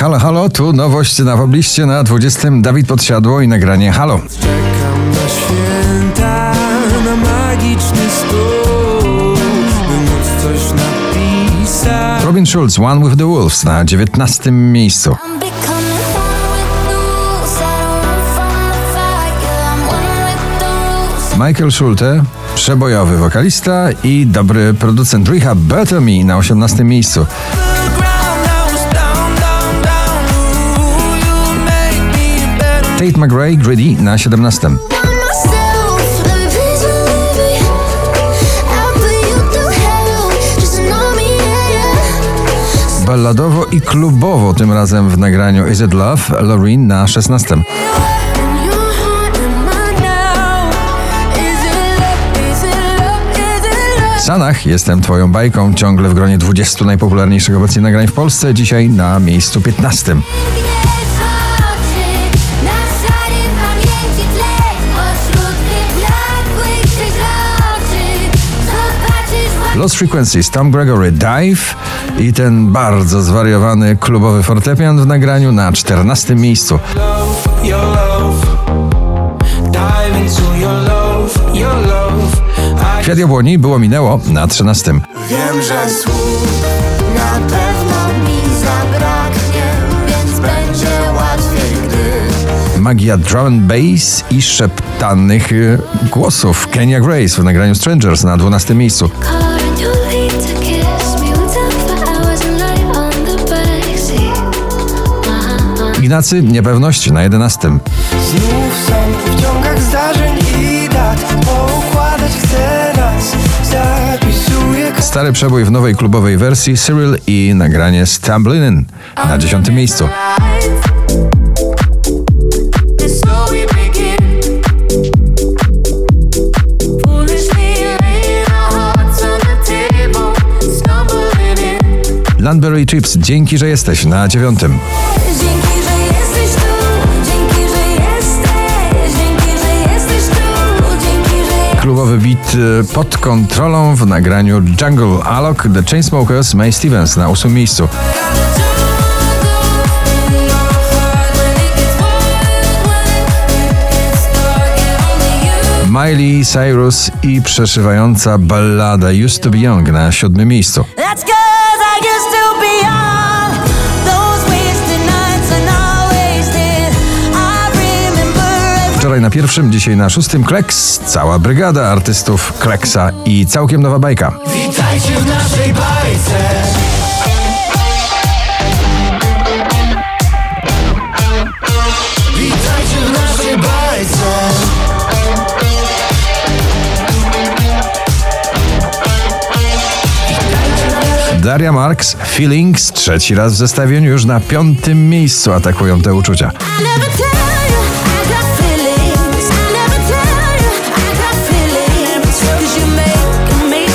Halo, halo, tu nowość na pobliście na 20. Dawid Podsiadło i nagranie Halo. Czekam na święta, na magiczny stół, by móc coś napisać. Robin Schulz, One with the Wolves na 19. miejscu. Michael Schulte, przebojowy wokalista i dobry producent Better Me na 18. miejscu. Tate McRae, Greedy na 17. I'm myself, let me please believe me. I'll put you through hell. Just to know me, yeah, yeah. Balladowo i klubowo tym razem w nagraniu Is It Love, Loreen na 16. In your heart, am I now? Is it love? Is it love? Is it love? Sanach, jestem twoją bajką, ciągle w gronie 20 najpopularniejszych obecnie nagrań w Polsce, dzisiaj na miejscu 15. Lost Frequencies, Tom Gregory, Dive i ten bardzo zwariowany klubowy fortepian w nagraniu na 14 miejscu. Kwiat jabłoni było minęło na 13. wiem, że słów Na pewno mi zabraknie Więc będzie łatwiej, gdy Magia drum and bass i szeptanych y, głosów. Kenya Grace w nagraniu Strangers na 12 miejscu. Ignacy, niepewność na 11. Znów są w ciągach zdarzeń i dat Poukładać chcę nas Zapisuję Stary przebój w nowej klubowej wersji Cyril i nagranie Stumblin' na 10 miejscu. Landberry Chips, dzięki, że jesteś na 9. Beat y, pod kontrolą w nagraniu Jungle Alok The Chainsmokers May Stevens na 8 miejscu. Miley Cyrus i przeszywająca ballada Used to Be Young na 7 miejscu. That's I used to be young Wczoraj na pierwszym, dzisiaj na szóstym Kleks, cała brygada artystów Kleksa i całkiem nowa bajka. Witajcie w naszej bajce Witajcie w naszej bajce Daria Marks, Feelings, trzeci raz w zestawieniu, już na piątym miejscu atakują te uczucia.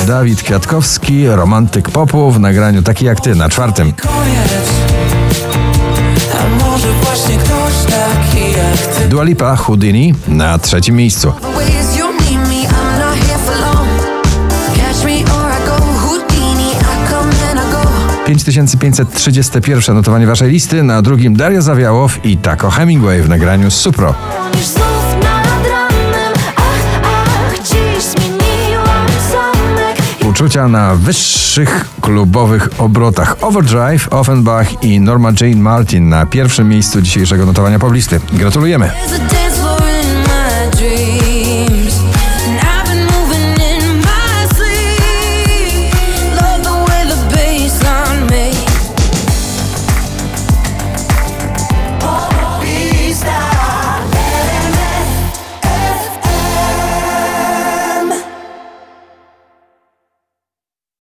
Dawid Kwiatkowski, romantyk popu w nagraniu taki jak ty na czwartym. Dua Lipa, Houdini na trzecim miejscu. 5531 notowanie waszej listy, na drugim Daria Zawiałow i Taco Hemingway w nagraniu Supro. Uczucia na wyższych klubowych obrotach. Overdrive, Offenbach i Norma Jane Martin na pierwszym miejscu dzisiejszego notowania poblisty. Gratulujemy!